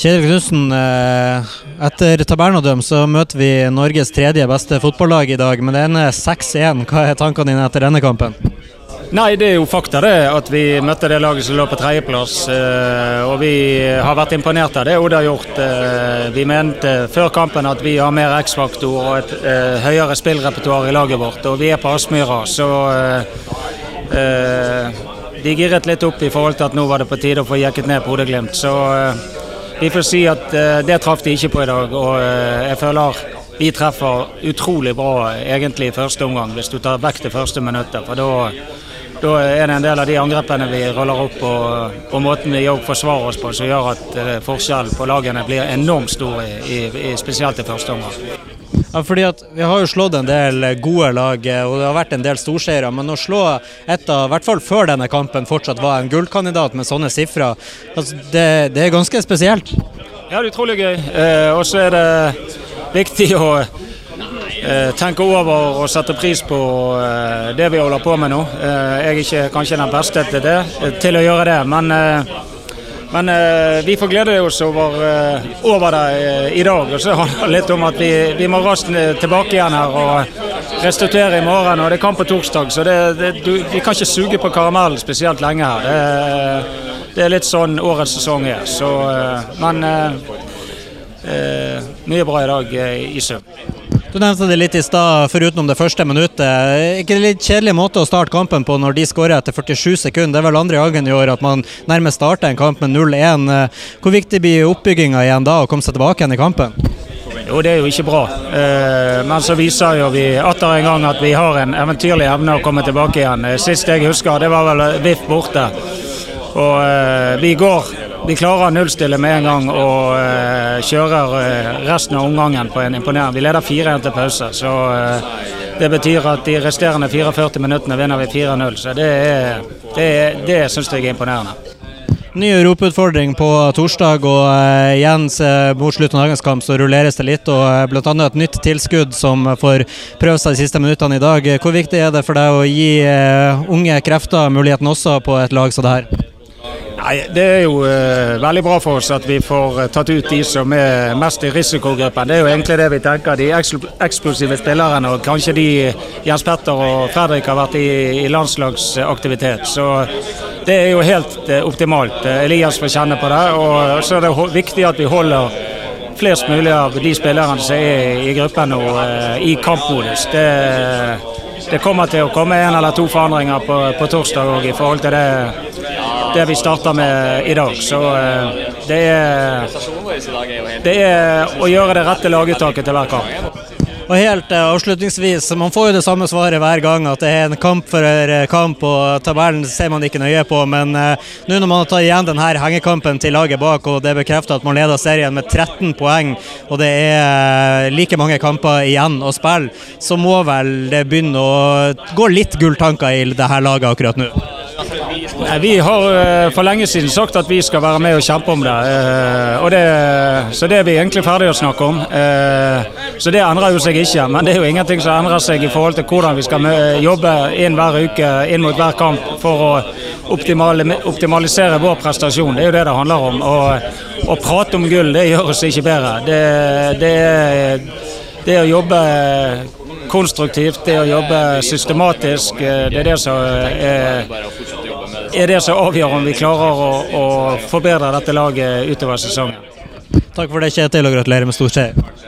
Kjetil Knutsen, eh, etter tabernodøm så møter vi Norges tredje beste fotballag i dag, men det ender 6-1. Hva er tankene dine etter denne kampen? Nei, det er jo fakta det at vi møtte det laget som lå på tredjeplass. eh, Og vi har vært imponert av det Odd har gjort. Eh, Vi mente før kampen at vi har mer X-faktor og et høyere spillrepertoar i laget vårt. Og vi er på Aspmyra, så de giret litt opp i forhold til at nå var det på tide å få jekket ned på Bodø-Glimt. Så vi får si at eh, det traff de ikke på i dag. Og eh, jeg føler vi treffer utrolig bra egentlig i første omgang, hvis du tar vekk det første minuttet. For da er det en del av de angrepene vi ruller opp og, og måten vi forsvarer oss på som gjør at eh, forskjellen på lagene blir enormt stor, i, i, spesielt i første omgang. Ja, fordi at Vi har jo slått en del gode lag, eh, og det har vært en del storseiere. Men å slå et av, i hvert fall før denne kampen, fortsatt var en gullkandidat med sånne sifre, altså, det, det er ganske spesielt. Ja, det er utrolig gøy. Eh, og så er det viktig å eh, tenke over og sette pris på eh, det vi holder på med nå. Eh, jeg er ikke kanskje den beste til, det, til å gjøre det, men, eh, men eh, vi får glede oss over, eh, over det eh, i dag. Og så handler det litt om at vi, vi må raskt eh, tilbake igjen her og restituere i morgen. Og det er kamp på torsdag, så det, det, du, vi kan ikke suge på karamellen spesielt lenge her. Det, det er litt sånn årets sesong er. Så, eh, men eh, eh, mye bra i dag eh, i sum. Du nevnte det litt i stad, foruten det første minuttet. Ikke det litt kjedelig måte å starte kampen på når de skårer etter 47 sekunder? Det er vel andre gangen i år at man nærmest starter en kamp med 0-1. Hvor viktig blir oppbygginga igjen da, å komme seg tilbake igjen i kampen? Jo, det er jo ikke bra. Eh, men så viser jo vi atter en gang at vi har en eventyrlig evne å komme tilbake igjen. Eh, Sist jeg husker, det var vel VIF borte. Og eh, vi går Vi klarer å nullstille med en gang og eh, kjører eh, resten av omgangen på en imponerende Vi leder 4-1 til pause, så eh, det betyr at de resterende 44 minuttene vinner vi 4-0. Så det, er, det, det syns jeg er imponerende. Ny europautfordring på torsdag, og uh, igjen uh, mot slutten av dagens kamp så rulleres det litt. og uh, Bl.a. et nytt tilskudd som får prøve seg de siste minuttene i dag. Hvor viktig er det for deg å gi unge krefter muligheten også på et lag som det her? Nei, Det er jo eh, veldig bra for oss at vi får uh, tatt ut de som er mest i risikogruppen. Det er jo egentlig det vi tenker. De eksplosive spillerne og kanskje de Jens Petter og Fredrik har vært i, i landslagsaktivitet. Så det er jo helt eh, optimalt. Elias får kjenne på det. Og så er det viktig at vi holder flest mulig av de spillerne som er i gruppen nå, i kampmodus. Det, det kommer til å komme en eller to forandringer på, på torsdag òg i forhold til det det vi starta med i dag. Så det er, det er å gjøre det rette laguttaket til hver kamp. Og helt uh, avslutningsvis, Man får jo det samme svaret hver gang, at det er en kamp for uh, kamp, og tabellen ser man ikke nøye på. Men nå når man har tatt igjen denne hengekampen til laget bak, og det bekrefter at man leder serien med 13 poeng, og det er like mange kamper igjen å spille, så må vel det begynne å gå litt gulltanker i det her laget akkurat nå? Nei, vi har for lenge siden sagt at vi skal være med og kjempe om det. og det så det er vi egentlig ferdig å snakke om. Så det endrer jo seg ikke. Men det er jo ingenting som endrer seg i forhold til hvordan vi skal jobbe inn hver uke inn mot hver kamp for å optimalisere vår prestasjon. Det er jo det det handler om. Å prate om gull, det gjør oss ikke bedre. Det, det, det å jobbe konstruktivt, det å jobbe systematisk, det er det som er, er det som avgjør om vi klarer å, å forbedre dette laget utover sesongen. Takk for det, Kjetil, og gratulerer med stor seier.